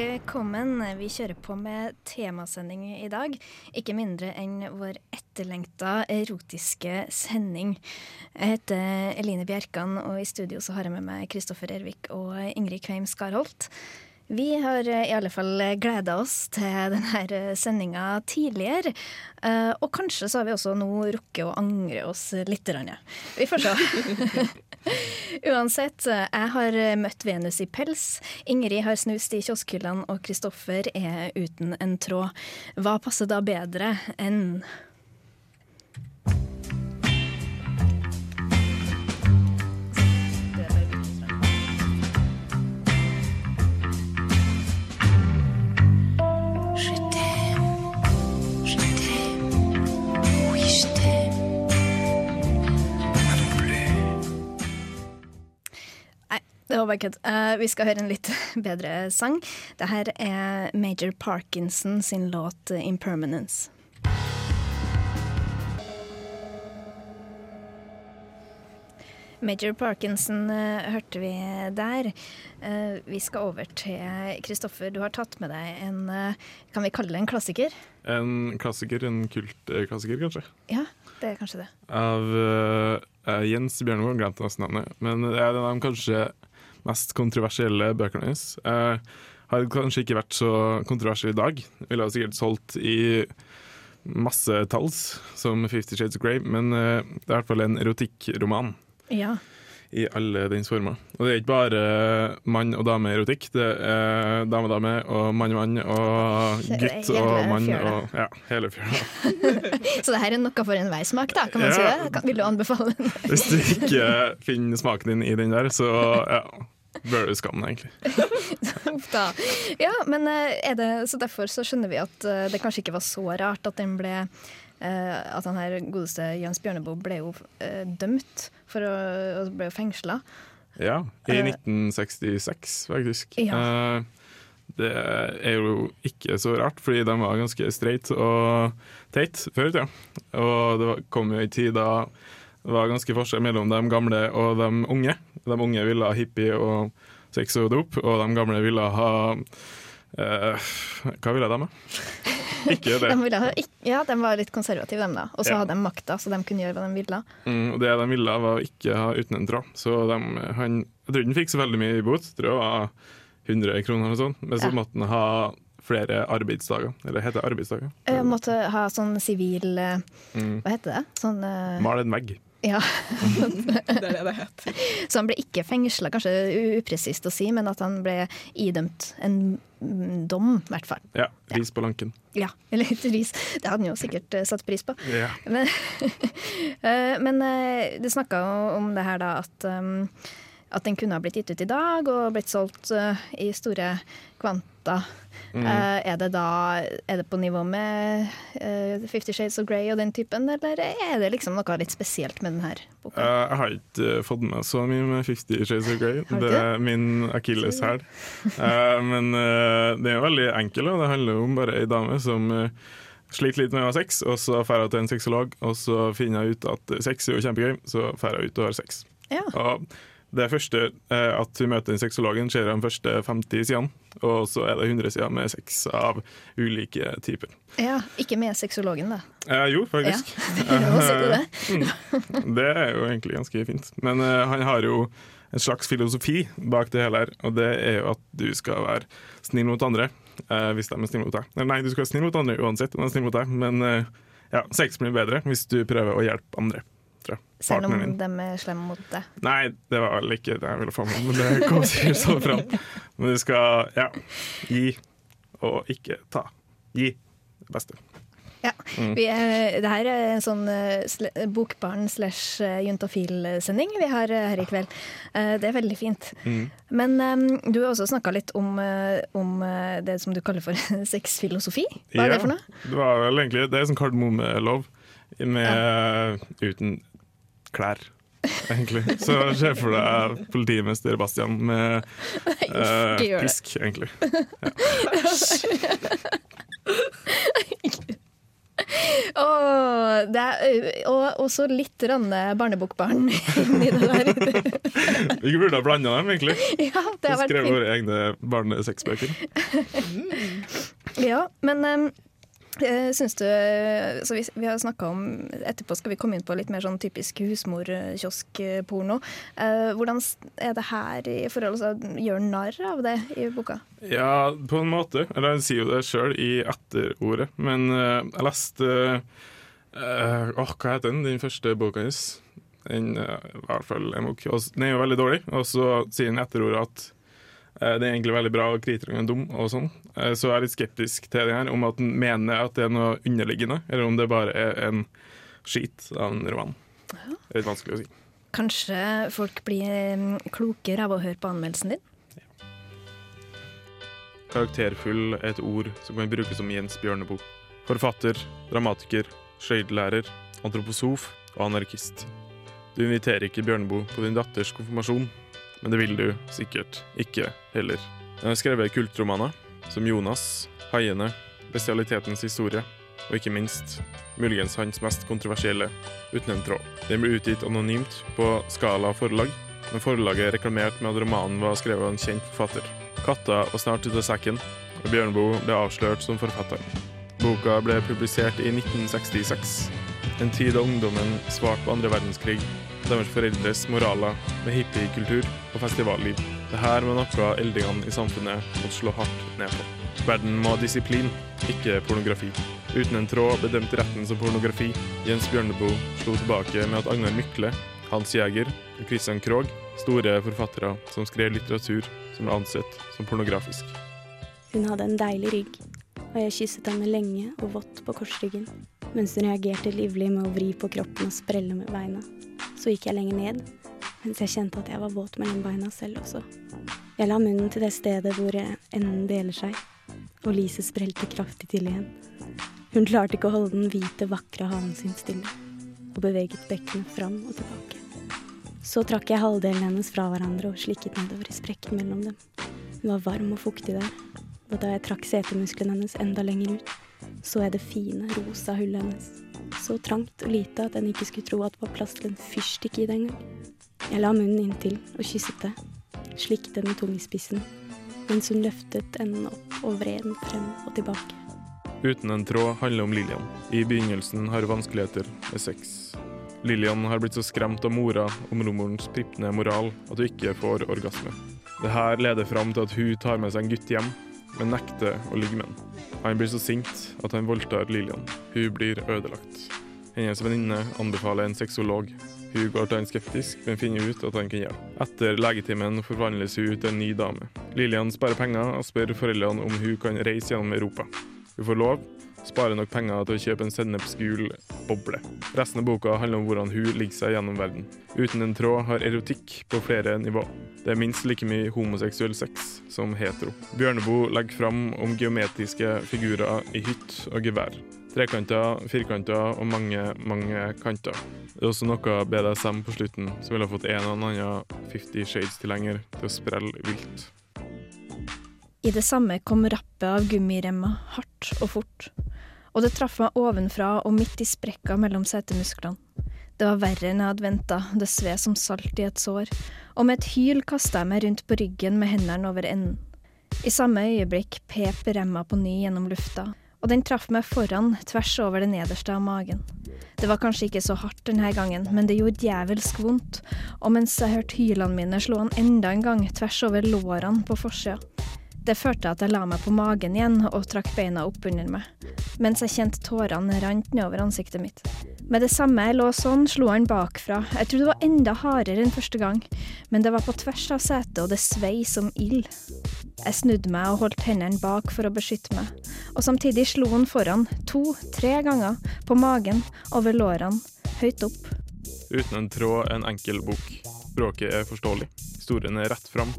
Velkommen. Vi kjører på med temasending i dag. Ikke mindre enn vår etterlengta erotiske sending. Jeg heter Eline Bjerkan, og i studio så har jeg med meg Kristoffer Ervik og Ingrid Kveim Skarholt. Vi har i alle fall gleda oss til denne sendinga tidligere. Eh, og kanskje så har vi også nå rukket å angre oss litt. Vi får se. Uansett, jeg har møtt Venus i pels. Ingrid har snust i kioskhyllene, og Kristoffer er uten en tråd. Hva passer da bedre enn Det var bare kødd. Uh, vi skal høre en litt bedre sang. Det her er Major Parkinson sin låt 'Impermanence'. Major Parkinson uh, hørte vi der. Uh, vi skal over til Kristoffer. Du har tatt med deg en Kan vi kalle det en klassiker? En klassiker, en kultklassiker, kanskje? Ja, det er kanskje det. Av Jens Bjørnvold, glemte nesten navnet. Men det er den av kanskje mest kontroversielle bøkene hennes. Eh, har kanskje ikke vært så kontroversiell i dag. Ville ha sikkert solgt i massetalls, som Fifty Shades of Grey, men eh, det er i hvert fall en erotikkroman. Ja. I alle dens former. Og det er ikke bare mann og dame-erotikk. Det er dame-dame og mann-mann og gutt og mann og ja, hele fjøla. så det her er noe for enhver smak, da? Kan man ja. si det? Vil du anbefale den? Hvis du ikke finner smaken din i den der, så ja. Bør du skamme deg, egentlig. ja, men eh, er det, så derfor så skjønner vi at eh, det kanskje ikke var så rart at den ble At han her godeste Jens Bjørneboe ble jo uh, dømt for å, og ble jo fengsla. Ja, i 1966 faktisk. Ja. det er jo ikke så rart, fordi de var ganske streit og teit før i tida. Og det kom jo ei tid da det var ganske forskjell mellom de gamle og de unge. De unge ville ha hippie og sex og dop, og de gamle ville ha eh, Hva ville de, da? Ikke det. De ville, ja, de var litt konservative, dem da. Og så ja. hadde de makta, så de kunne gjøre hva de ville. Mm, det de ville, var å ikke ha uten en tråd. Så de, han, jeg tror ikke han fikk så veldig mye i bot. Tror det var 100 kroner eller sånt. Men så ja. måtte han ha flere arbeidsdager. Eller heter det arbeidsdager? Jeg måtte ha sånn sivil eh, mm. Hva heter det? Sånn, uh, Mal en vegg. Ja. det er det det heter. Så han ble ikke fengsla, kanskje upresist å si, men at han ble idømt en dom, i hvert fall. Ja. Ris på lanken. Ja, eller litt ris. Det hadde han jo sikkert eh, satt pris på. Ja. Men, eh, men eh, du snakka om det her da at, at den kunne ha blitt gitt ut i dag og blitt solgt i store kvanta. Mm. Uh, er det da Er det på nivå med uh, Fifty Shades of Grey og den typen, eller er det liksom noe litt spesielt med denne boka? Uh, jeg har ikke fått med så mye med Fifty Shades of Grey. Det er min akilleshæl. men det er veldig enkel, og det handler om bare ei dame som sliter litt med å ha sex, og så drar hun til en sexolog, og så finner hun ut at sex er jo kjempegøy, så drar hun ut og har sex. Ja. Og det første eh, at hun møter den sexologen, skjer de første 50 sidene. Og så er det 100 sider med sex av ulike typer. Ja, Ikke med sexologen, da? Eh, jo, faktisk. Ja, det. Mm. er jo egentlig ganske fint. Men eh, han har jo en slags filosofi bak det hele her, og det er jo at du skal være snill mot andre eh, hvis de er snille mot deg. Nei, du skal være snill mot andre uansett om de er snille mot deg, men eh, ja, sex blir bedre hvis du prøver å hjelpe andre tror jeg. Selv om de er slemme mot deg? Nei, det var vel ikke det jeg ville få med, men det kom sikkert sånn fram. Men du skal ja, gi og ikke ta. Gi det beste. Ja. Mm. Vi det her er en sånn uh, bokbarn slash uh, juntafil-sending vi har uh, her i kveld. Det er veldig fint. Mm. Men um, du har også snakka litt om, om det som du kaller for sexfilosofi. Hva er ja, det for noe? Det var vel egentlig Det er sånn kardemommelov med, uten klær. egentlig. Så se for deg politimester Bastian med uh, pisk, egentlig. Ja. Oh, er, og også litt barnebokbarn inni det der. Vi burde ha blanda dem, egentlig. Ja, det har vært Skrevet våre egne barnesexbøker. ja, men um, Eh, syns du så vi, vi har snakka om Etterpå skal vi komme inn på litt mer sånn typisk husmorkioskporno. Eh, hvordan er det her i forhold til å gjøre narr av det i boka? Ja, på en måte. Eller jeg sier jo det sjøl i etterordet. Men uh, jeg leste uh, Åh, hva heter den? Den første boka hennes. Den, uh, i hvert fall, den er jo veldig dårlig. Og så sier den etterordet at Eh, det er egentlig veldig bra, og kritikerne er dum, og sånn. Eh, så jeg er litt skeptisk til det her, om at han mener at det er noe underliggende, eller om det bare er en skit av en roman. Det er litt vanskelig å si. Kanskje folk blir mm, klokere av å høre på anmeldelsen din? Karakterfull er et ord som kan brukes som Jens Bjørneboe. Forfatter, dramatiker, skøytelærer, antroposof og anarkist. Du inviterer ikke Bjørneboe på din datters konfirmasjon, men det vil du sikkert ikke heller. Den er skrevet kultromaner som Jonas, Haiene, Bestialitetens historie og ikke minst muligens hans mest kontroversielle, Uten en tråd. Den ble utgitt anonymt på Skala forlag, men forlaget reklamerte med at romanen var skrevet av en kjent forfatter. Katta var snart ute av sekken, og Bjørneboe ble avslørt som forfatter. Boka ble publisert i 1966, en tid da ungdommen svarte på andre verdenskrig deres foreldres moraler med hippiekultur og festivalliv. Dette var noe eldingene i samfunnet måtte slå hardt ned på. Verden må ha disiplin, ikke pornografi. Uten en tråd bedømte retten som pornografi. Jens Bjørneboe slo tilbake med at Agnar Mykle, Hans Jæger og Christian Krogh, store forfattere som skrev litteratur som ble ansett som pornografisk. Hun hadde en deilig rygg, og jeg kysset henne lenge og vått på korsryggen, mens hun reagerte livlig med å vri på kroppen og sprelle med beina. Så gikk jeg lenger ned, mens jeg kjente at jeg var våt mellom beina selv også. Jeg la munnen til det stedet hvor enden deler seg, og Lise sprelte kraftig til igjen. Hun klarte ikke å holde den hvite, vakre halen sin stille, og beveget bekkenet fram og tilbake. Så trakk jeg halvdelen hennes fra hverandre og slikket nedover i sprekken mellom dem. Hun var varm og fuktig der, og da jeg trakk setemusklene hennes enda lenger ut, så jeg det fine, rosa hullet hennes. Så trangt og lite at en ikke skulle tro at det var plass til en fyrstikk i det engang. Jeg la munnen inntil og kysset det, Slikket den tung i spissen, mens hun løftet enden opp og vred den frem og tilbake. Uten en tråd handler om Lillian. I begynnelsen har vanskeligheter med sex. Lillian har blitt så skremt av mora om romorens pripne moral at hun ikke får orgasme. Det her leder fram til at hun tar med seg en gutt hjem, men nekter å ligge med ham. Han blir så sint at han voldtar Lillian. Hun blir ødelagt. Hennes venninne anbefaler en sexolog. Hun går til han skeptisk, men finner ut at han kan hjelpe. Etter legetimen forvandles hun til en ny dame. Lillian sparer penger og spør foreldrene om hun kan reise gjennom Europa. Hun får lov, sparer nok penger til å kjøpe en sennepsgul boble. Resten av boka handler om hvordan hun ligger seg gjennom verden. Uten en tråd har erotikk på flere nivå. Det er minst like mye homoseksuell sex som hetero. Bjørneboe legger fram om geometriske figurer i hytt og gevær. Trekanter, firkanter og mange, mange kanter. Det er også noe BDSM på slutten som ville fått en eller annen Fifty Shades-tilhenger til å sprelle vilt. I det samme kom rappet av gummiremma hardt og fort, og det traff meg ovenfra og midt i sprekka mellom setemusklene. Det var verre enn jeg hadde venta, det sved som salt i et sår, og med et hyl kasta jeg meg rundt på ryggen med hendene over enden. I samme øyeblikk pep remma på ny gjennom lufta, og den traff meg foran, tvers over det nederste av magen. Det var kanskje ikke så hardt denne gangen, men det gjorde djevelsk vondt, og mens jeg hørte hylene mine, slo han enda en gang tvers over lårene på forsida. Det førte til at jeg la meg på magen igjen og trakk beina opp under meg, mens jeg kjente tårene rant nedover ansiktet mitt. Med det samme jeg lå sånn, slo han bakfra. Jeg trodde det var enda hardere enn første gang, men det var på tvers av setet, og det svei som ild. Jeg snudde meg og holdt hendene bak for å beskytte meg, og samtidig slo han foran, to-tre ganger, på magen, over lårene, høyt opp. Uten en tråd en enkel bok. Språket er forståelig. Historien er rett fram.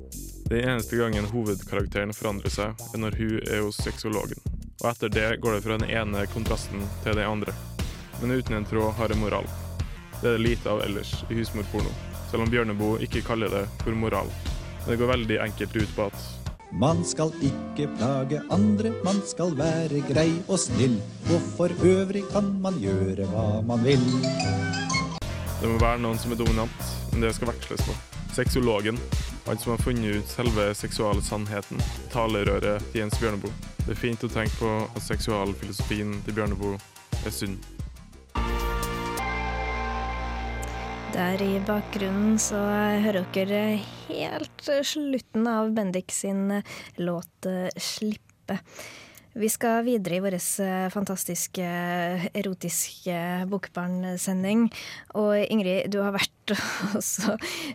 Den eneste gangen hovedkarakteren forandrer seg, er når hun er hos sexologen. Og etter det går det fra den ene kontrasten til den andre. Men uten en tråd har en moral. Det er det lite av ellers i husmorporno. selv om Bjørneboe ikke kaller det for moral. Men Det går veldig enkelt ut på at man skal ikke plage andre, man skal være grei og snill. Og for øvrig kan man gjøre hva man vil. Det må være noen som er dominant, men det skal veksles på. Sexologen, han som har funnet ut selve seksualsannheten, talerøret til Jens Bjørneboe. Det er fint å tenke på at seksualfilosofien til Bjørneboe er sunn. Der i bakgrunnen så hører dere helt slutten av Bendik sin låt 'Slippe'. Vi skal videre i vår fantastiske erotiske bokbarnsending. Og Ingrid, du har vært og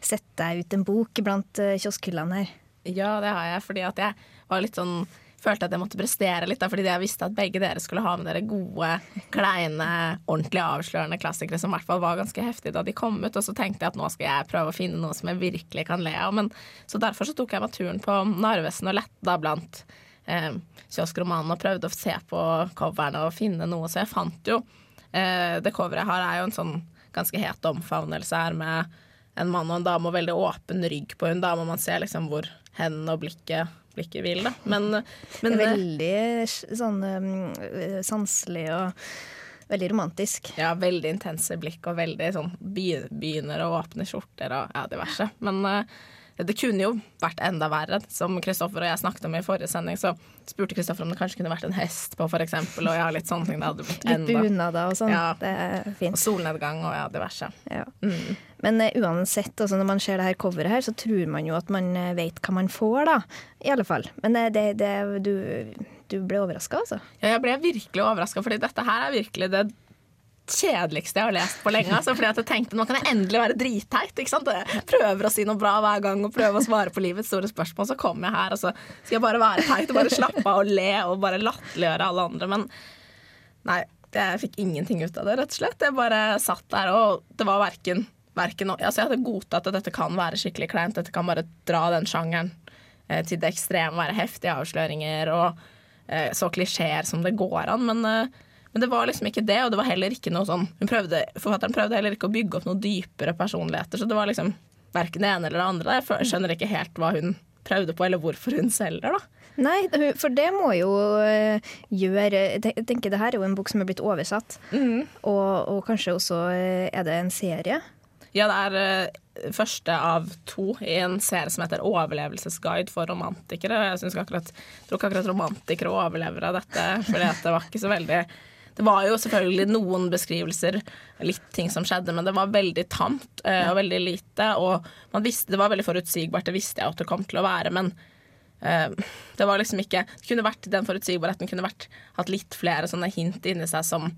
sett deg ut en bok blant kioskhyllene her. Ja, det har jeg, fordi at jeg var litt sånn følte at jeg måtte prestere litt, da, fordi jeg visste at begge dere skulle ha med dere gode, kleine, ordentlig avslørende klassikere som i hvert fall var ganske heftige da de kom ut. Og så tenkte jeg at nå skal jeg prøve å finne noe som jeg virkelig kan le av. Men, så derfor så tok jeg meg turen på Narvesen og letta blant eh, kioskromanen og prøvde å se på coverne og finne noe. Så jeg fant jo eh, Det coveret jeg har, er jo en sånn ganske het omfavnelse her med en mann og en dame og veldig åpen rygg på hun dame. Man ser liksom hvor hendene og blikket blikket vil, da. Men, men Veldig sånn um, sanselig og veldig romantisk. Ja, veldig intense blikk og veldig sånn begynner å åpne skjorter og ja, diverse. Men uh, det kunne jo vært enda verre. Som Kristoffer og jeg snakket om i forrige sending, så spurte Kristoffer om det kanskje kunne vært en hest på, f.eks. Og ja, litt sånne ting. Det hadde blitt enda Litt bunader og sånn. Ja. Det er fint. Og solnedgang og ja, diverse. Ja. Mm. Men uh, uansett, altså, når man ser det her coveret her, så tror man jo at man uh, vet hva man får, da. I alle fall. Men uh, det, det, du, du ble overraska, altså? Ja, jeg ble virkelig overraska, fordi dette her er virkelig det kjedeligste jeg har lest på lenge. Altså, fordi at jeg tenkte nå kan jeg endelig være dritteit. Ikke sant? Jeg prøver å si noe bra hver gang og prøver å svare på livets store spørsmål. Så kommer jeg her og så skal jeg bare være teit og bare slappe av og le og bare latterliggjøre alle andre. Men nei, jeg fikk ingenting ut av det, rett og slett. Jeg bare satt der, og det var verken, verken altså Jeg hadde godtatt at dette kan være skikkelig kleint. Dette kan bare dra den sjangeren eh, til det ekstreme, være heftige avsløringer og eh, så klisjeer som det går an. Men eh, men det var liksom ikke det, og det var heller ikke noe sånn prøvde, Forfatteren prøvde heller ikke å bygge opp noen dypere personligheter, så det var liksom verken det ene eller det andre. Jeg skjønner ikke helt hva hun prøvde på, eller hvorfor hun selger, da. Nei, for det må jo eh, gjøre Jeg tenker det her er jo en bok som er blitt oversatt, mm. og, og, kanskje også eh, er det en serie? Ja, det er uh, første av to i en serie som heter 'Overlevelsesguide for romantikere'. Jeg akkurat, jeg tror ikke akkurat romantikere overlever av dette, for det var ikke så veldig det var jo selvfølgelig noen beskrivelser, litt ting som skjedde, men det var veldig tamt uh, og veldig lite. Og visste, det var veldig forutsigbart, det visste jeg at det kom til å være, men uh, det var liksom ikke det kunne vært Den forutsigbarheten kunne vært hatt litt flere sånne hint inni seg som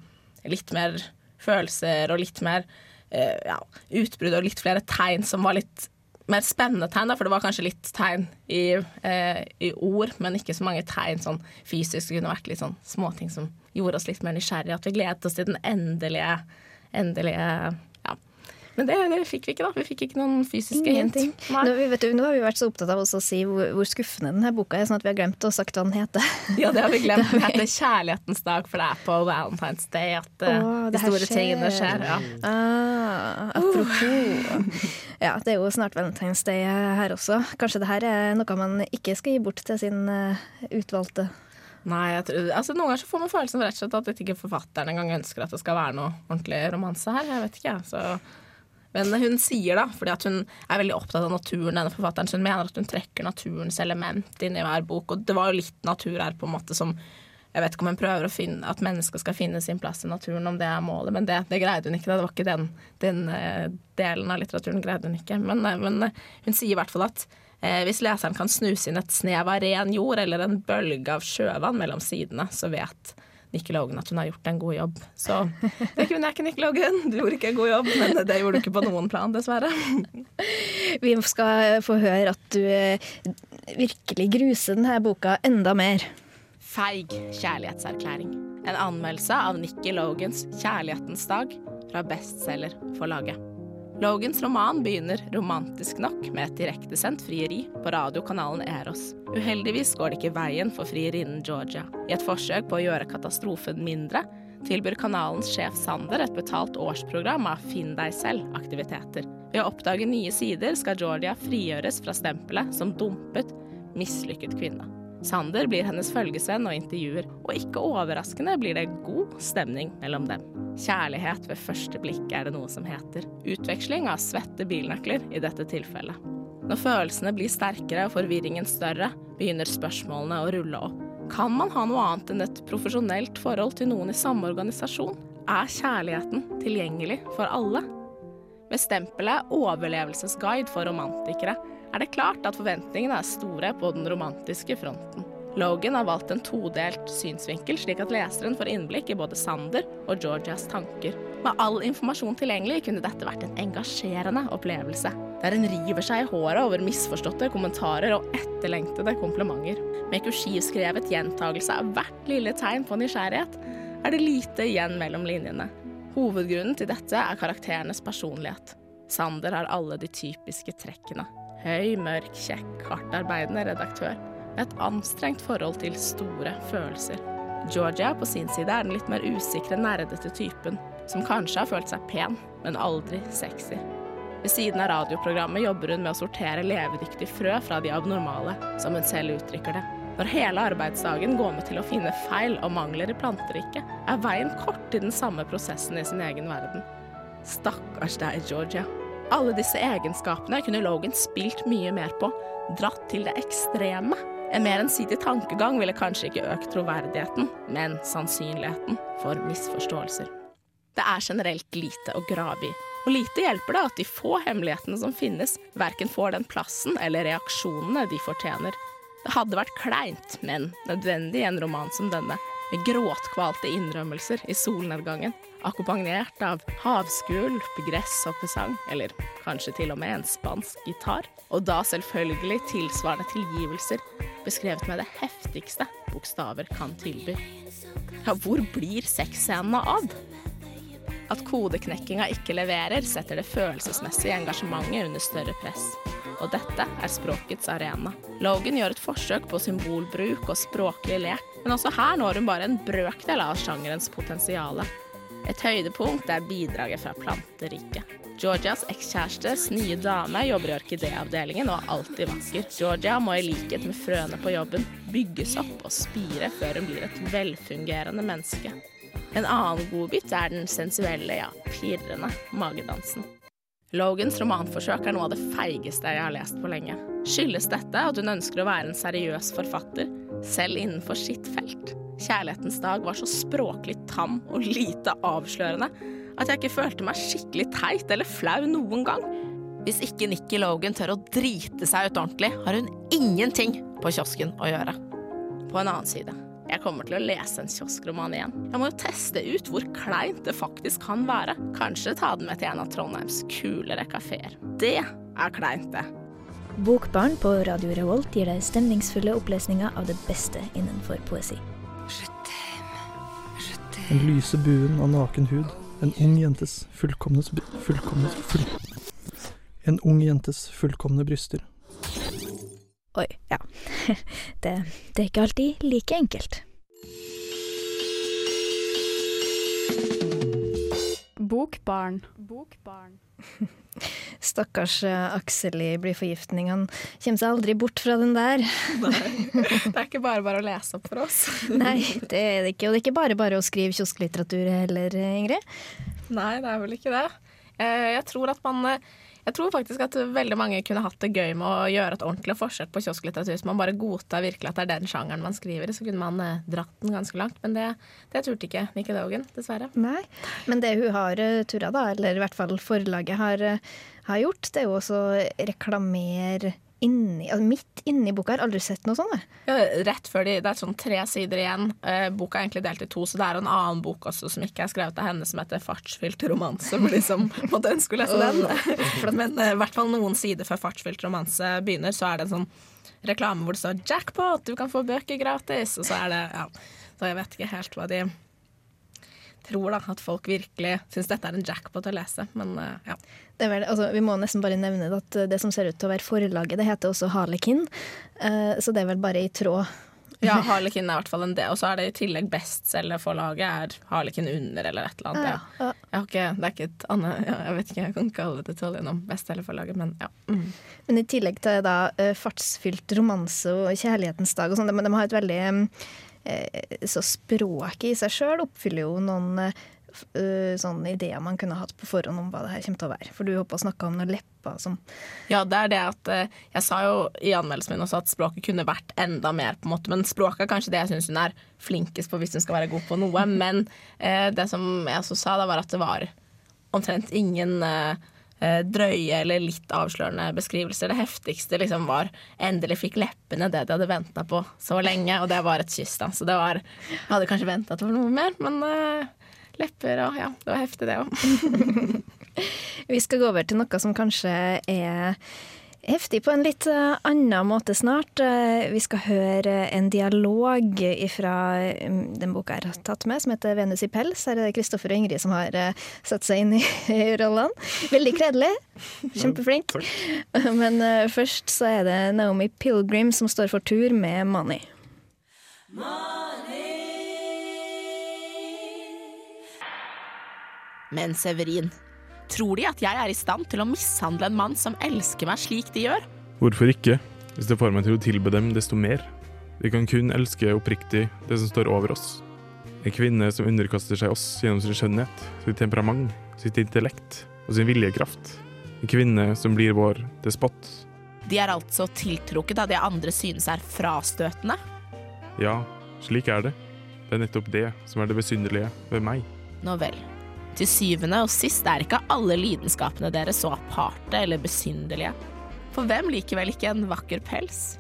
litt mer følelser og litt mer uh, ja, utbrudd og litt flere tegn som var litt mer spennende tegn, da, for det var kanskje litt tegn i, eh, i, ord, men ikke så mange tegn sånn fysisk. Det kunne vært litt sånn småting som gjorde oss litt mer nysgjerrige. At vi gledet oss til den endelige, endelige men det, det, fikk vi ikke, da. Vi fikk ikke noen fysiske Ingenting. hint. Nå, du, nå, har vi vært så opptatt av å si hvor, hvor, skuffende denne boka er, sånn at vi har glemt å sagt hva den heter. Ja, det har vi glemt. Den heter 'Kjærlighetens dag', for det er på Valentine's Day at oh, de store skjer. tingene skjer. Ja. Ah, apropos. Ja, det er jo snart Valentine's Day her også. Kanskje det her er noe man ikke skal gi bort til sin uh, utvalgte Nei, tror, altså Noen ganger så får man følelsen rett og slett at ikke forfatteren engang ønsker at det skal være noe ordentlig romanse her. Jeg vet ikke, så men hun sier da, fordi hun er veldig opptatt av naturen, denne forfatteren, så hun mener at hun trekker naturens element inn i hver bok. Og det var jo litt natur her på en måte som Jeg vet ikke om hun prøver å finne at mennesker skal finne sin plass i naturen, om det er målet, men det, det greide hun ikke. Da. Det var ikke den, den uh, delen av litteraturen greide hun ikke. Men, uh, men uh, hun sier i hvert fall at hvis leseren kan snuse inn et snev av ren jord eller en bølge av sjøvann mellom sidene, så vet Nikki Logan at hun har gjort en god jobb. Så det kunne jeg ikke, Nikki Logan. Du gjorde ikke en god jobb, men det gjorde du ikke på noen plan, dessverre. Vi skal få høre at du eh, virkelig gruser denne boka enda mer. Feig kjærlighetserklæring. En anmeldelse av Nikki Logans 'Kjærlighetens dag' fra bestselgerforlaget. Logans roman begynner romantisk nok med et direktesendt frieri på radiokanalen Eros. Uheldigvis går det ikke veien for frierinnen Georgia. I et forsøk på å gjøre katastrofen mindre tilbyr kanalens sjef Sander et betalt årsprogram av Finn deg selv-aktiviteter. Ved å oppdage nye sider skal Georgia frigjøres fra stempelet som dumpet, mislykket kvinne. Sander blir hennes følgesvenn og intervjuer, og ikke overraskende blir det god stemning mellom dem. Kjærlighet ved første blikk er det noe som heter. Utveksling av svette bilnøkler i dette tilfellet. Når følelsene blir sterkere og forvirringen større, begynner spørsmålene å rulle opp. Kan man ha noe annet enn et profesjonelt forhold til noen i samme organisasjon? Er kjærligheten tilgjengelig for alle? Med stempelet 'overlevelsesguide for romantikere' er det klart at forventningene er store på den romantiske fronten. Logan har valgt en todelt synsvinkel, slik at leseren får innblikk i både Sander og Georgias tanker. Med all informasjon tilgjengelig kunne dette vært en engasjerende opplevelse, der en river seg i håret over misforståtte kommentarer og etterlengtede komplimenter. Med kursivskrevet gjentagelse av hvert lille tegn på nysgjerrighet er det lite igjen mellom linjene. Hovedgrunnen til dette er karakterenes personlighet. Sander har alle de typiske trekkene. Høy, mørk, kjekk, hardtarbeidende redaktør et anstrengt forhold til store følelser. Georgia på sin side er den litt mer usikre, nerdete typen, som kanskje har følt seg pen, men aldri sexy. Ved siden av radioprogrammet jobber hun med å sortere levedyktige frø fra de abnormale, som hun selv uttrykker det. Når hele arbeidsdagen går med til å finne feil og mangler i planteriket, er veien kort til den samme prosessen i sin egen verden. Stakkars deg, Georgia. Alle disse egenskapene kunne Logan spilt mye mer på, dratt til det ekstreme. En mer ensidig tankegang ville kanskje ikke økt troverdigheten, men sannsynligheten for misforståelser. Det er generelt lite å grave i, og lite hjelper det at de få hemmelighetene som finnes, verken får den plassen eller reaksjonene de fortjener. Det hadde vært kleint, men nødvendig i en roman som denne, med gråtkvalte innrømmelser i solnedgangen, akkompagnert av havskvulp, gresshoppesang, eller kanskje til og med en spansk gitar, og da selvfølgelig tilsvarende tilgivelser, beskrevet med det heftigste bokstaver kan tilby. Ja, hvor blir sexscenene av? At kodeknekkinga ikke leverer, setter det følelsesmessige engasjementet under større press og dette er språkets arena. Logan gjør et forsøk på symbolbruk og språklig lek, men også her når hun bare en brøkdel av sjangerens potensial. Et høydepunkt er bidraget fra planteriket. Georgias ekskjærestes nye dame jobber i orkideavdelingen og er alltid vakker. Georgia må i likhet med frøene på jobben bygges opp og spire før hun blir et velfungerende menneske. En annen godbit er den sensuelle, ja, pirrende magedansen. Logans romanforsøk er noe av det feigeste jeg har lest på lenge. Skyldes dette at hun ønsker å være en seriøs forfatter, selv innenfor sitt felt? Kjærlighetens dag var så språklig tam og lite avslørende at jeg ikke følte meg skikkelig teit eller flau noen gang. Hvis ikke Nikki Logan tør å drite seg ut ordentlig, har hun ingenting på kiosken å gjøre. På en annen side jeg kommer til å lese en kioskroman igjen. Jeg må jo teste ut hvor kleint det faktisk kan være. Kanskje ta den med til en av Trondheims kulere kafeer. Det er kleint, det. Bokbarn på Radio Revolt gir deg stemningsfulle opplesninger av det beste innenfor poesi. Den lyse buen av naken hud. En ung jentes fullkomne fullkomne full, En ung jentes fullkomne bryster. Oi, ja. Det, det er ikke alltid like enkelt. Bokbarn. Bokbarn. Stakkars uh, Aksel i blyforgiftningene. Kommer seg aldri bort fra den der. Nei, Det er ikke bare bare å lese opp for oss. Nei, det er det ikke. Og det er ikke bare bare å skrive kiosklitteratur heller, Ingrid? Nei, det er vel ikke det. Eh, jeg tror at man eh, jeg tror faktisk at veldig mange kunne hatt det gøy med å gjøre et ordentlig forsøk på kiosklitteratur. Hvis man bare godtar virkelig at det er den sjangeren man skriver så kunne man eh, dratt den ganske langt. Men det, det turte ikke Nikki Dogan, dessverre. Nei, Men det hun har uh, turra, da, eller i hvert fall forlaget har, uh, har gjort, det er jo også reklamere inni, altså midt inni boka. Jeg har aldri sett noe sånt. Ja, rett før de, Det er sånn tre sider igjen. Eh, boka er egentlig delt i to, så det er en annen bok også som ikke er skrevet av henne, som heter 'Fartsfylt romanse', for de som måtte ønske å lese den. Men eh, i hvert fall noen sider før 'Fartsfylt romanse' begynner, så er det en sånn reklame hvor det står 'jackpot, du kan få bøker gratis', og så er det ja, Så jeg vet ikke helt hva de tror da, at folk virkelig syns dette er en jackpot å lese, men uh, ja. Vel, altså, vi må nesten bare nevne at det som ser ut til å være forlaget, det heter også Harlekin. Uh, så det er vel bare i tråd Ja, Harlekin er i hvert fall en det. Og så er det i tillegg bestselgerforlaget er Harlekin under eller et eller annet. Ja. Ja. Ikke, det er ikke et annet ja, Jeg vet ikke, jeg kan ikke alle detaljene om bestselgerforlaget, men ja. Mm. Men i tillegg til da eh, fartsfylt romanse og kjærlighetens dag og sånn, de, de har et veldig eh, Så språket i seg sjøl oppfyller jo noen eh, eh, sånne ideer man kunne hatt på forhånd om hva det her kommer til å være. For du håper å snakke om noen lepper som Ja, det er det at eh, Jeg sa jo i anmeldelsen min også at språket kunne vært enda mer, på en måte. Men språket er kanskje det jeg syns hun er flinkest på hvis hun skal være god på noe. Men eh, det som jeg også sa, da var at det var omtrent ingen eh, eh, drøye eller litt avslørende beskrivelser. Det heftigste liksom var endelig fikk leppene det de hadde venta på så lenge, og det var et kyss, da. Så det var Jeg hadde kanskje venta at noe mer, men uh, lepper og ja, det var heftig, det òg. Vi skal gå over til noe som kanskje er heftig på en litt eh, annen måte snart. Eh, Vi skal høre en dialog fra den boka jeg har tatt med, som heter 'Venus i pels'. Her er det Kristoffer og Ingrid som har eh, satt seg inn i rollene. Veldig kredelig. Kjempeflink. Men først så er det Naomi Pilgrim som står for tur med 'Money'. Men Severin, tror de at jeg er i stand til å mishandle en mann som elsker meg slik de gjør? Hvorfor ikke, hvis det får meg til å tilbe dem desto mer? Vi kan kun elske oppriktig det som står over oss. En kvinne som underkaster seg oss gjennom sin skjønnhet, sitt temperament, sitt intellekt og sin viljekraft. En kvinne som blir vår despot. De er altså tiltrukket av det andre synes er frastøtende. Ja, slik er det. Det er nettopp det som er det besynderlige ved meg. Nå vel. Til syvende og sist er ikke alle lidenskapene deres så aparte eller besynderlige. For hvem liker vel ikke en vakker pels?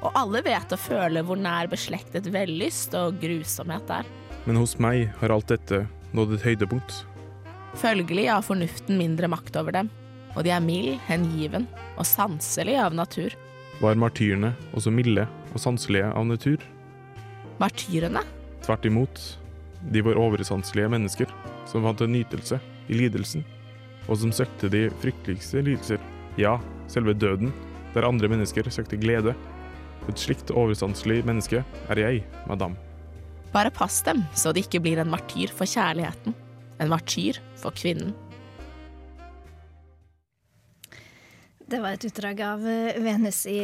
Og alle vet å føle hvor nær beslektet vellyst og grusomhet er. Men hos meg har alt dette nådd et høydepunkt. Følgelig har fornuften mindre makt over dem, og de er mild, hengiven og sanselig av natur. Var martyrene også milde og sanselige av natur? Martyrene? Tvert imot. De var oversanselige mennesker som fant en nytelse i lidelsen, og som søkte de frykteligste lidelser. Ja, selve døden, der andre mennesker søkte glede. Et slikt oversanselig menneske er jeg, madame. Bare pass dem, så de ikke blir en martyr for kjærligheten. En martyr for kvinnen. Det var et utdrag av eh, 'Venus i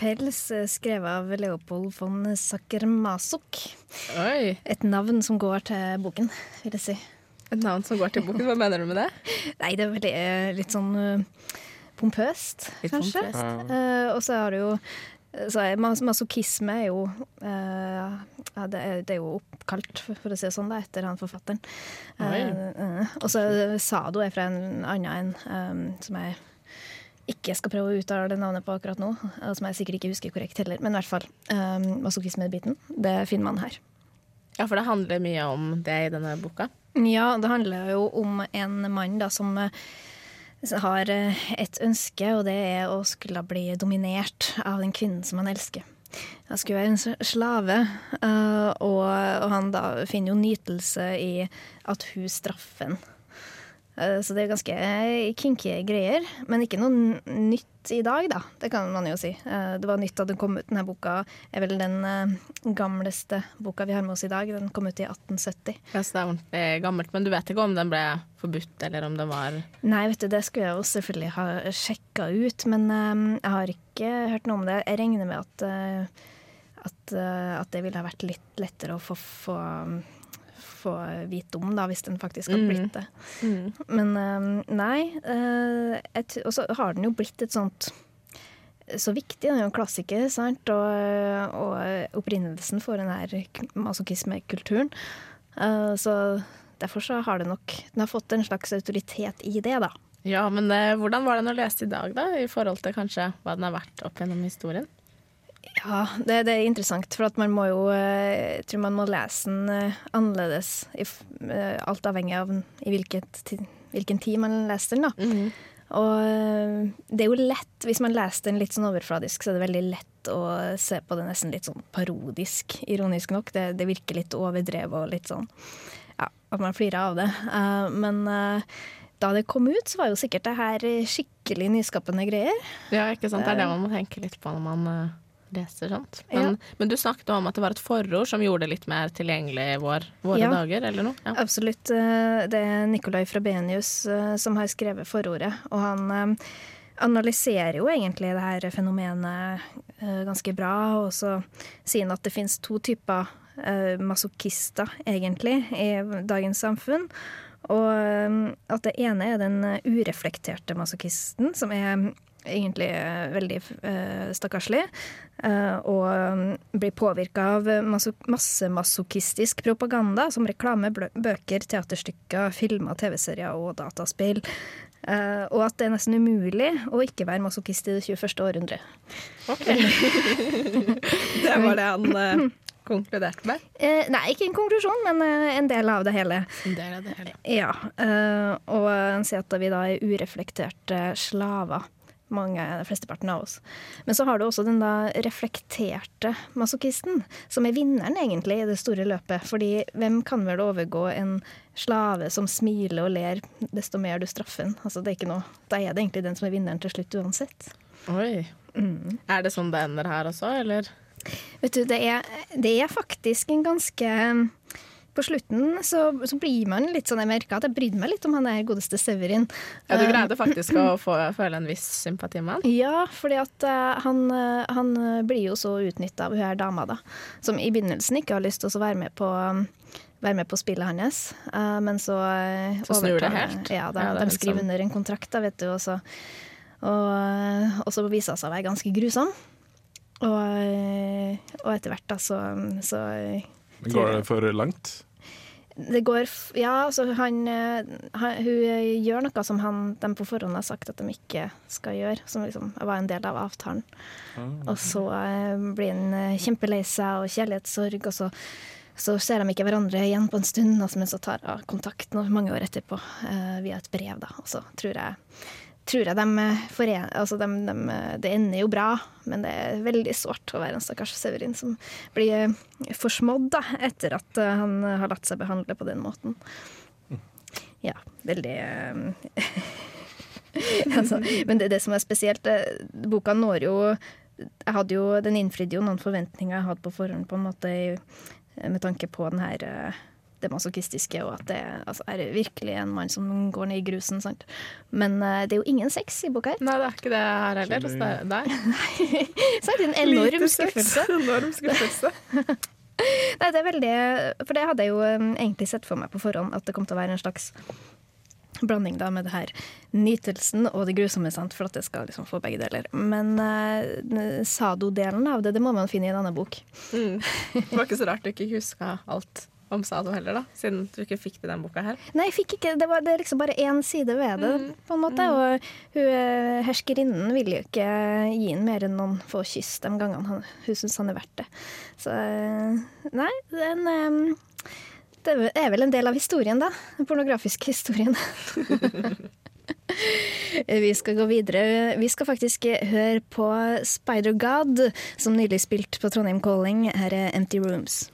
pels', eh, skrevet av Leopold von Sachermasok. Oi. Et navn som går til boken, vil jeg si. Et navn som går til boken, hva mener du med det? Nei, det er veldig, eh, litt sånn uh, pompøst, Litt kanskje. pompøst. Uh, og så har du jo så er mas masochisme er jo uh, ja, det, er, det er jo oppkalt, for, for å si det sånn, da, etter han forfatteren. Og så Sado er fra en annen en um, som jeg ikke skal prøve å uttale det navnet på akkurat nå, og som jeg sikkert ikke husker korrekt heller. Men i hvert fall, um, masochisme-biten, det finner man her. Ja, for det handler mye om det i denne boka. Ja, det handler jo om en mann da som eh, har eh, et ønske, og det er å skulle bli dominert av den kvinnen som han elsker. Han skulle være en slave, eh, og, han da finner jo nytelse i at hun straffer han. Eh, Så det er ganske eh, kinky greier, men ikke noe nytt i dag, da. Det kan man jo si. Eh, Det var nytt da den kom ut. Denne boka er vel den gamleste boka vi har med oss i dag. Den kom ut i 1870. Ja, så det er ordentlig gammelt, Men du vet ikke om den ble forbudt, eller om den var Nei, vet du, det skulle jeg jo selvfølgelig ha sjekka ut, men jeg har ikke hørt noe om det. Jeg regner med at, at, at det ville ha vært litt lettere å få, få, få vite om, da, hvis den faktisk hadde Mm. blitt det. Men eh, nei. eh, Og så har den jo blitt et sånt så viktig. Den er jo en klassiker, sant? Og, og opprinnelsen for den her masochismekulturen. Eh, så derfor så har det nok Den har fått en slags autoritet i det, da. Ja, men eh, hvordan var den å lese i dag, da? I forhold til kanskje hva den har vært opp gjennom historien? Ja, det, det er interessant, for at man må jo eh, Jeg tror man må lese den eh, annerledes, eh, alt avhengig av i hvilket, hvilken tid man leser den, da. Og eh, det er jo lett, hvis man leser den litt sånn overfladisk, så er det veldig lett å se på det nesten litt sånn parodisk, ironisk nok. Det, det virker litt overdrevet og litt sånn Ja, at man flirer av det. Uh, men uh, da det kom ut, så var jo sikkert det her skikkelig nyskapende greier. Ja, ikke sant? Det er det man må tenke litt på når man eh, leser sånt. Men, Ja. men du snakket om at det var et forord som gjorde det litt mer tilgjengelig i vår, våre Ja. dager, eller noe? Ja. Absolutt. eh, Det er Nicolai Frabenius eh, som har skrevet forordet, og han eh, analyserer jo egentlig det her fenomenet ganske bra, og så sier han at det finnes to typer masochister, egentlig, i dagens samfunn. Og at det ene er den ureflekterte masochisten, som er egentlig eh, veldig eh, stakkarslig, eh, og mm, blir påvirka av maso massemasochistisk propaganda, som reklame, bøker, teaterstykker, filmer, TV-serier og dataspill. Uh, og at det er nesten umulig å ikke være masochist i det 21. århundre. Det var det han uh, konkluderte med. Uh, nei, ikke en konklusjon, men en del av det hele. En del av det hele. Ja, og han sier at vi da er ureflekterte slaver. Mange, flesteparten av oss. Men så har du også den da reflekterte masochisten, som er vinneren egentlig i det store løpet. Fordi hvem kan vel overgå en slave som smiler og ler desto mer du straffer den? Altså, det er ikke noe. Da er det egentlig den som er vinneren til slutt uansett. Oi. Mm. Er det sånn det ender her også, eller? Vet du, det er, det er faktisk en ganske På slutten så, så blir man litt sånn Jeg merka at jeg brydde meg litt om han der godeste Severin. Ja, du greide faktisk å få, føle en viss sympati med han? Ja, fordi at eh, han, eh, han eh, blir jo så utnytta av hun her dama, da. Som i begynnelsen ikke har lyst til å være med på um, være med på spillet hans, men så Så snur det helt? Ja, da, Ja, det er de skriver liksom- under en kontrakt, da, vet du, og så, og, og så viser hun seg å være ganske grusom. Og, og etter hvert, da, så, så Men Går det for langt? det går Ja, altså han, eh, han Hun eh, gjør noe som han, de på forhånd har sagt at de ikke skal gjøre, som liksom var en del av avtalen. Og så eh, blir han kjempelei seg og kjærlighetssorg, og så, så ser de ikke hverandre igjen på en stund, altså, men så tar hun kontakt mange år etterpå uh, via et brev, da. Og så tror jeg tror jeg de eh, forener altså de, de, eh, Det ender jo bra, men det er veldig sårt å være en stakkars Severin som blir eh, forsmådd da, etter at han har latt seg behandle på den måten. Ja, veldig altså, Men det, det som er spesielt, boka når jo jeg hadde jo, Den innfridde jo noen forventninger jeg hadde på forhånd, på en måte, i- med tanke på den her det masochistiske, og at det altså, er virkelig en mann som går ned i grusen. Sant? Men uh, det er jo ingen sex i boka her. Nei, det er ikke det her heller. hos det, Nei. Sant? En enorm skuffelse. Enorm skuffelse. Nei, det er veldig For det hadde jeg jo eh, egentlig sett for meg på forhånd, at det kom til å være en slags blanding da med det her nytelsen og det grusomme, sant? for at det skal liksom få begge deler. Men uh, Sado-delen av det, det må man finne i en annen bok. Mm. Det var ikke så rart du ikke huska alt om Sado heller, da, siden du ikke fikk det i den boka her. Nei, jeg fikk ikke, det, var, det er liksom bare én side ved det, på en måte. Og hun, eh, herskerinnen vil jo ikke gi ham mer enn noen få kyss de gangene han, hun syns han er verdt det. Så eh, nei, den um Det er vel en del av historien, da. Den pornografiske historien. Vi skal gå videre. Vi skal faktisk høre på Spider-God, som nylig spilte på Trondheim Calling. Her er Empty Rooms.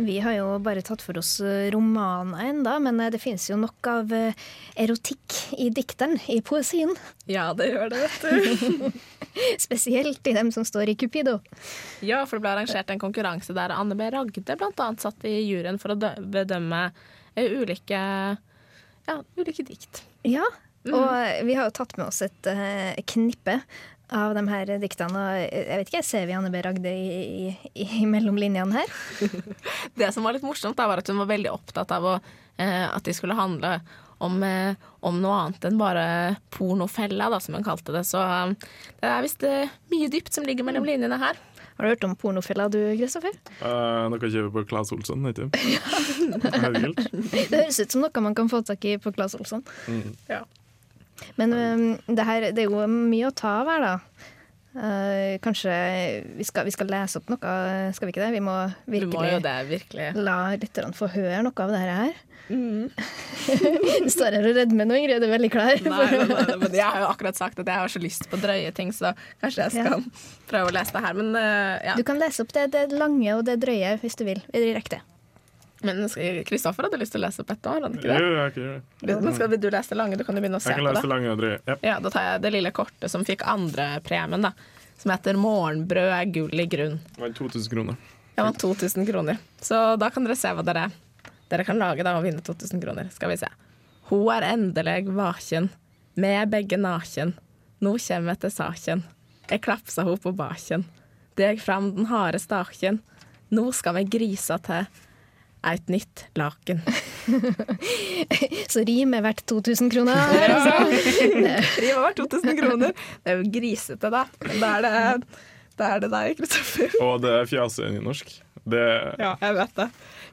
Vi har jo bare tatt for oss eh, romaner enda, men eh, det finnes jo nok av eh, erotikk i dikteren, i poesien. Ja, det gjør det, vet du. Spesielt i dem som står i Cupido. Ja, for det ble arrangert en konkurranse der Anne B. Ragde annet satt i juryen for å bedømme ulike, ja, ulike dikt. Ja, og vi har jo tatt med oss et knippe av de her diktene. Og jeg vet ikke, ser vi Anne B. Ragde i, i, i mellom linjene her? Det som var litt morsomt, da, var at hun var veldig opptatt av å, eh, at de skulle handle om, eh, om noe annet enn bare pornofella, da, som hun kalte det. Så um, det er visst eh, mye dypt som ligger mellom linjene her. Har du hørt om pornofella du, Kristoffer? Uh, noe kjøper på Claes Olsson, ikke Herregud. Det høres ut som noe man kan få tak i på Claes Olsson. Mm. Ja. Men um, det, her, det er jo mye å ta av her, da. Uh, kanskje vi skal, vi skal lese opp noe, skal vi ikke det? Vi må virkelig, må det, virkelig. la lytterne få høre noe av det her. du står her og redmer nå, Ingrid. Er veldig klar? Nei, men, men, men jeg har jo akkurat sagt at jeg har så lyst på drøye ting, så kanskje jeg skal prøve å lese det her. Men uh, ja. Du kan lese opp det, det lange og det drøye hvis du vil. Direkte. Men Kristoffer hadde lyst til å lese opp et år, hadde ikke det? Jo, jeg gjøre det. Men skal du lese det lange? Du kan jo begynne å se på det. Jeg kan lese lange André. Yep. Ja. Da tar jeg det lille kortet som fikk andre premien, da. Som heter 'Morgenbrød er gull i grunn'. Det var 2000 kroner. Ja, det var 2000 kroner. Så da kan dere se hva dere, dere kan lage da og vinne 2000 kroner. Skal vi se. Ho er endelig vaken, med begge naken. Nå kjem til saken. Jeg klapsa ho på baken. Deg fram den harde staken. Nå skal vi grisa til eit nytt laken. Så rim er verdt 2000 kroner. Altså. Rim er verdt 2000 kroner. Det er jo grisete, da. Da er det, det er det deg, Kristoffer. Og det er fjase i nynorsk. Det Ja, jeg vet det.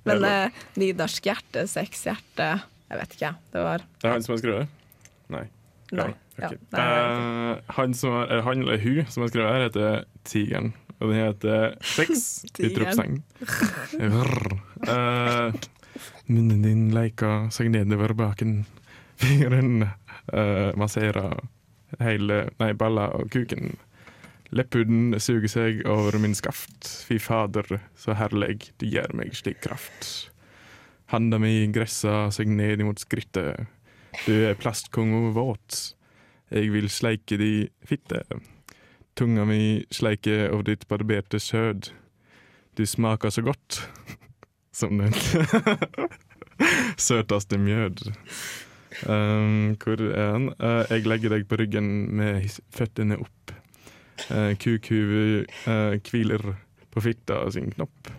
Men eh, nynorsk hjerte, sexhjerte Jeg vet ikke, det var Det er han som har skrevet det? Nei. Nei. Okay. Ja, nei, jeg vet Eh, han, som eh, han eller hun som har skrevet her, heter Tigeren. Og den heter Sex! Utropstegn. Eh, munnen din leika seg nedover baken. Fingeren uh, masserer hele Nei, balla og kuken. Lepphuden suger seg over min skaft. Fy fader, så herlig, du gir meg slik kraft. Handa mi gressa seg ned imot skrittet. Du er plastkongo våt. Jeg vil sleike di fitte. Tunga mi sleiker over ditt barberte skjød. Du smaker så godt. Som den søteste mjød. Um, hvor er han? Uh, jeg legger deg på ryggen med føttene opp. Uh, Kukhuvet uh, hviler på fitta sin knopp.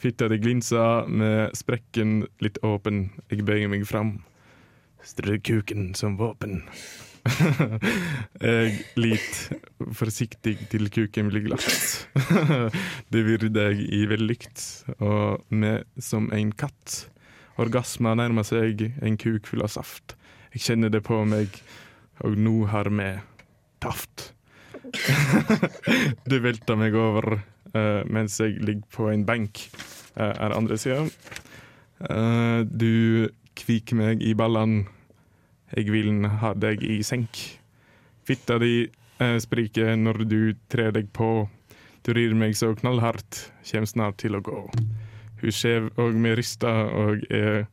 Fitta di glinser med sprekken litt åpen. Jeg bøyer meg fram. Strø kuken som våpen. Jeg lit forsiktig til kuken blir glatt. det virrer deg i vellykt, og med som en katt. Orgasma nærmer seg en kuk full av saft. Jeg kjenner det på meg, og nå har vi taft. du velter meg over uh, mens jeg ligger på en benk, uh, er andre sida. Uh, du kviker meg i ballene. Jeg vil ha deg i senk. Fitta di eh, spriker når du trer deg på. Du rir meg så knallhardt, kjem snart til å gå. Hun skjev og med rista og er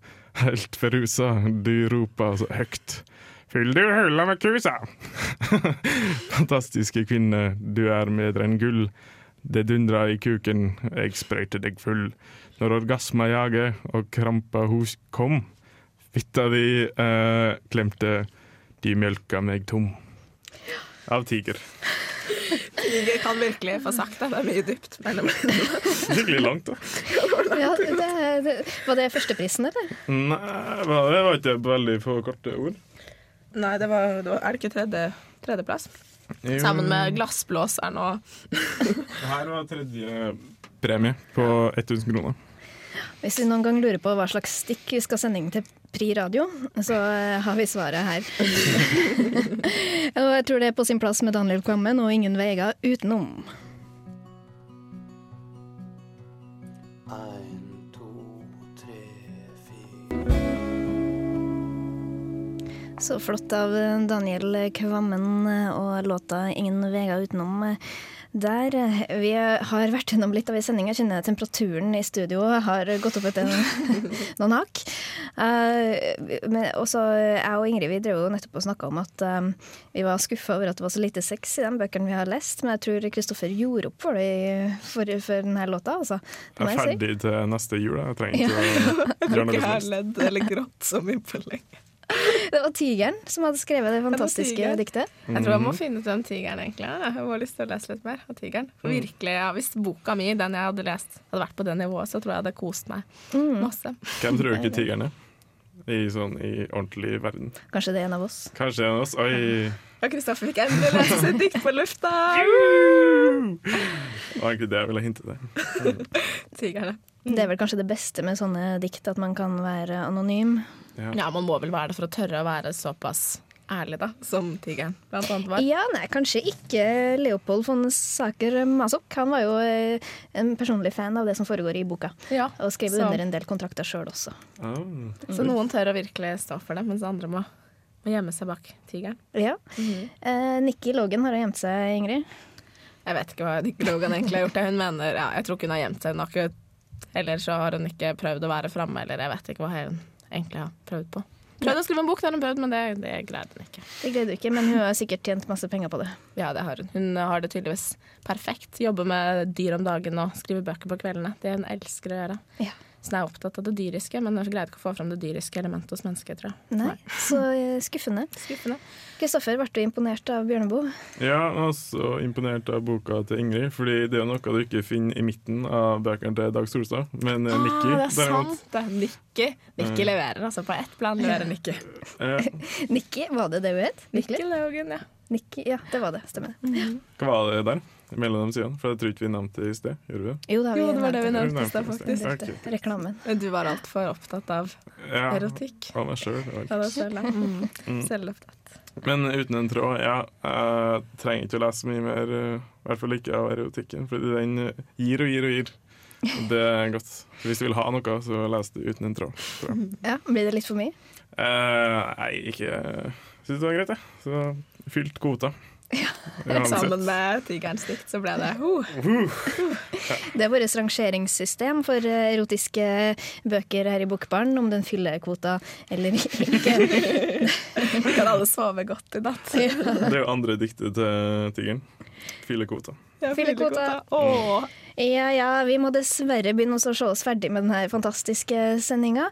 helt forrusa. Du roper så høgt. Fyll du høla med kusa! Fantastiske kvinne, du er bedre enn gull. Det dundrer i kuken, jeg sprøyter deg full. Når orgasma jager og krampa hos kom, fitta di uh, klemte, de mjølka meg tom. Av tiger. Tiger kan virkelig få sagt det. Det er mye dypt mellom Skikkelig langt, da. Ja, det, det, var det førsteprisen, eller? Nei, det var ikke veldig få korte ord. Nei, det var, det var Er det ikke tredje, tredjeplass? Jo. Sammen med glassblåseren og Her var tredje premie på 1000 kroner. Hvis vi noen gang lurer på hva slags stikk vi skal sende inn til Pri radio, så eh, har vi svaret her. og jeg tror det er på sin plass med Daniel Kvammen og ingen veier utenom. Så flott av Daniel Kvammen og låta 'Ingen veier utenom'. Der Vi har vært gjennom litt av ei sending. Jeg kjenner temperaturen i studio har gått opp etter noen hakk. Uh, og så Jeg og Ingrid vi drev jo nettopp og snakka om at um, vi var skuffa over at det var så lite sex i de bøkene vi har lest, men jeg tror Kristoffer gjorde opp for det for, for denne låta. Altså. Det Jeg er ferdig si. til neste jul. Jeg trenger ikke å gjøre noe som helst. ledd eller grått så mye på lenge. Det var Tigeren som hadde skrevet det fantastiske det diktet. Jeg tror jeg Mhm. må finne ut hvem tigeren, egentlig. Jeg har lyst til å lese litt mer av tigeren. For Mm. virkelig, ja, Hvis boka mi, den jeg hadde lest, hadde vært på det nivået, så tror jeg det hadde kost meg Mm. masse. Hvem tror ikke tigeren er? I, sånn, I ordentlig verden. Kanskje det er en av oss. Kanskje en av oss? Oi! Ja, Kristoffer fikk endelig lese sitt dikt på lufta! Det var egentlig det jeg ville hinte til. Tigerne. Det er vel kanskje det beste med sånne dikt, at man kan være anonym. Ja. Ja, man må vel være det for å tørre å være såpass ærlig, da, som tigeren blant annet var. Ja, nei, kanskje ikke Leopold von Saker Masok. Han var jo eh, en personlig fan av det som foregår i boka, Ja, og skrev Så- under en del kontrakter sjøl også. Oh. Så noen tør å virkelig stå for det, mens andre må, må gjemme seg bak tigeren. Ja. Eh, Nikki Logan har gjemt seg, Ingrid. Jeg vet ikke hva Nikki Logan egentlig har gjort. det. Hun mener, ja, Jeg tror ikke hun har gjemt seg. Hun har ikke Eller så har hun ikke prøvd å være framme, eller jeg vet ikke hva hun egentlig har prøvd på. Prøvde å skrive en bok, det har hun prøvd, men det, det greide hun ikke. Det greide hun ikke, men hun har sikkert tjent masse penger på det. Ja, det har hun. Hun har det tydeligvis perfekt. Jobber med dyr om dagen og skriver bøker på kveldene. Det hun elsker å gjøre. Ja. Så jeg er opptatt av det dyriske, men jeg greide ikke å få fram det dyriske elementet hos mennesket, tror jeg. Nei, Så eh, skuffende. Skuffende. Kristoffer, ble du imponert av Bjørneboe? Ja, også imponert av boka til Ingrid, fordi det er noe du ikke finner i midten av bøkene til Dag Solstad. Men ah, Nikki det er sant! Det er Nikki. Nikki mm. leverer, altså. På ett plan leverer Nikki. Nikki, var det det hun het? Nikki Laugen, ja. Nikki, ja, det var det. Stemmer det. Mm. Hva var det der? Mellom de sidene? For jeg tror ikke vi nevnte det i sted. Gjorde vi det? Jo, det, jo, det var det vi nevnte i sted, faktisk. Okay. Reklamen. Du var altfor opptatt av ja, erotikk. Av meg sjøl. Mm. mm. Selvopptatt. Men uten en tråd, ja. Jeg trenger ikke å lese mye mer, eh, i hvert fall ikke av erotikken, fordi den eh, gir og gir og gir. Det er godt. Hvis du vil ha noe, så les det uten en tråd. Ja, Blir det litt for mye? Eh, nei, ikke Syns det var greit, jeg. Så fylt kvota. Ja. Sammen med Tigerens dikt så ble det uh. Det er vårt rangeringssystem for eh, erotiske bøker her i Bokbaren, om den fyller kvota eller ikke. kan alle sove godt i natt. Ja. Det er jo andre diktet til Tigeren. Fyller kvota. Åh. Ja ja, vi må dessverre begynne å se oss ferdig med denne fantastiske sendinga.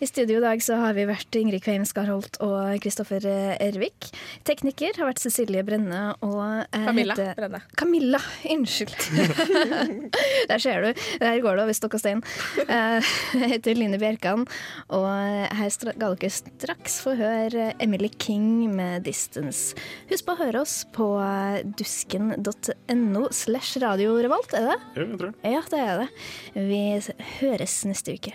I studio i dag så har vi vært Ingrid Kveim Skarholt og Kristoffer Ervik. Tekniker har vært Cecilie Brenne og Camilla heter... Brenne. Camilla, unnskyld. Der ser du. Der går det over stokk og stein. Eh, jeg heter Line Bjerkan, og her skal dere straks få høre Emily King med 'Distance'. Husk på å høre oss på dusken.no slash Radio Revolt, er det? Ja, jeg tror Ja, det er det. Vi høres neste uke.